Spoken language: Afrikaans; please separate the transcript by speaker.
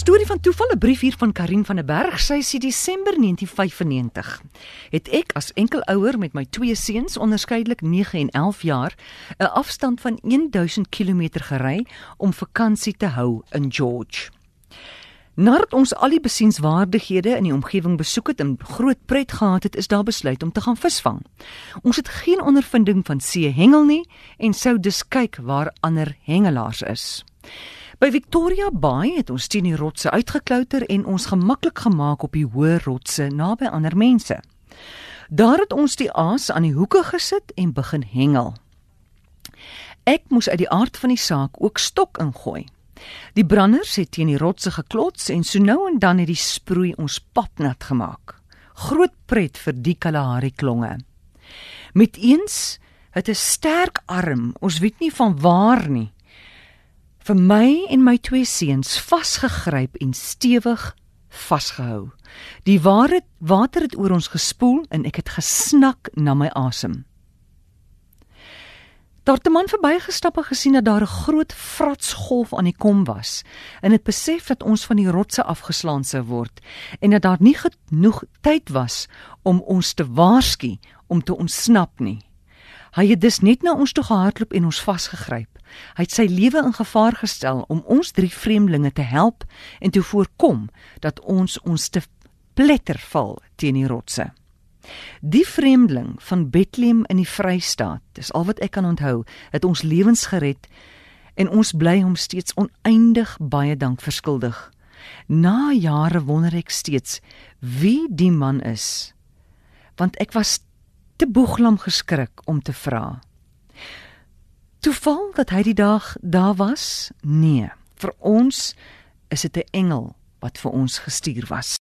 Speaker 1: Storie van toeval 'n brief hier van Karin van der Berg. Sy sê Desember 1995 het ek as enkelouer met my twee seuns onderskeidelik 9 en 11 jaar 'n afstand van 1000 km gery om vakansie te hou in George. Nadat ons al die besienswaardighede in die omgewing besoek het en groot pret gehad het, is daar besluit om te gaan visvang. Ons het geen ondervinding van see hengel nie en sou dus kyk waar ander hengelaars is. By Victoria Bay het ons teen die rotse uitgeklouter en ons gemaklik gemaak op die hoë rotse naby ander mense. Daar het ons die aas aan die hoeke gesit en begin hengel. Ek moes uit die aard van die saak ook stok ingooi. Die branders het teen die rotse geklots en so nou en dan het die sproei ons papnat gemaak. Groot pret vir die Kalahari klonge. Met eens het 'n sterk arm, ons weet nie van waar nie, vir my en my twee seuns vasgegryp en stewig vasgehou. Die ware water het oor ons gespoel en ek het gesnak na my asem. Daar het 'n man verbygestap en gesien dat daar 'n groot fratsgolf aan die kom was en het besef dat ons van die rotse afgeslaan sou word en dat daar nie genoeg tyd was om ons te waarsku om te ontsnap nie. Hy het dus net na ons toe gehardloop en ons vasgegryp. Hy het sy lewe in gevaar gestel om ons drie vreemdelinge te help en te voorkom dat ons ons te pletter val teen die rotse. Die vreemdeling van Bethlehem in die Vrystaat, dis al wat ek kan onthou, het ons lewens gered en ons bly hom steeds oneindig baie dank verskuldig. Na jare wonder ek steeds wie die man is, want ek was te boeglam geskrik om te vra. Toeval dat hy die dag daar was? Nee, vir ons is dit 'n engel wat vir ons gestuur was.